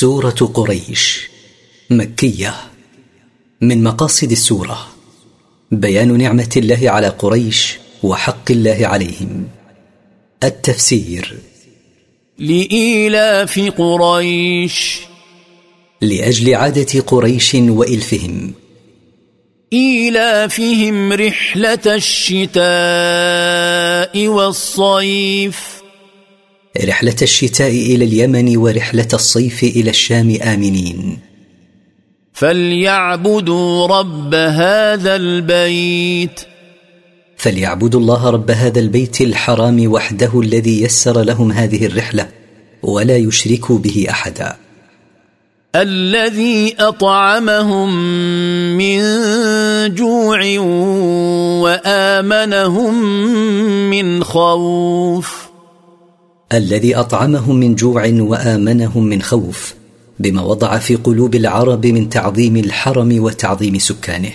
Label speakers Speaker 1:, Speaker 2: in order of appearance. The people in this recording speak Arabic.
Speaker 1: سورة قريش. مكية. من مقاصد السورة بيان نعمة الله على قريش وحق الله عليهم. التفسير
Speaker 2: لإيلاف قريش.
Speaker 1: لأجل عادة قريش وإلفهم.
Speaker 2: إيلافهم رحلة الشتاء والصيف.
Speaker 1: رحلة الشتاء إلى اليمن ورحلة الصيف إلى الشام آمنين.
Speaker 2: فليعبدوا رب هذا البيت.
Speaker 1: فليعبدوا الله رب هذا البيت الحرام وحده الذي يسر لهم هذه الرحلة ولا يشركوا به أحدا.
Speaker 2: الذي أطعمهم من جوع وآمنهم من خوف.
Speaker 1: الذي أطعمهم من جوع وآمنهم من خوف بما وضع في قلوب العرب من تعظيم الحرم وتعظيم سكانه.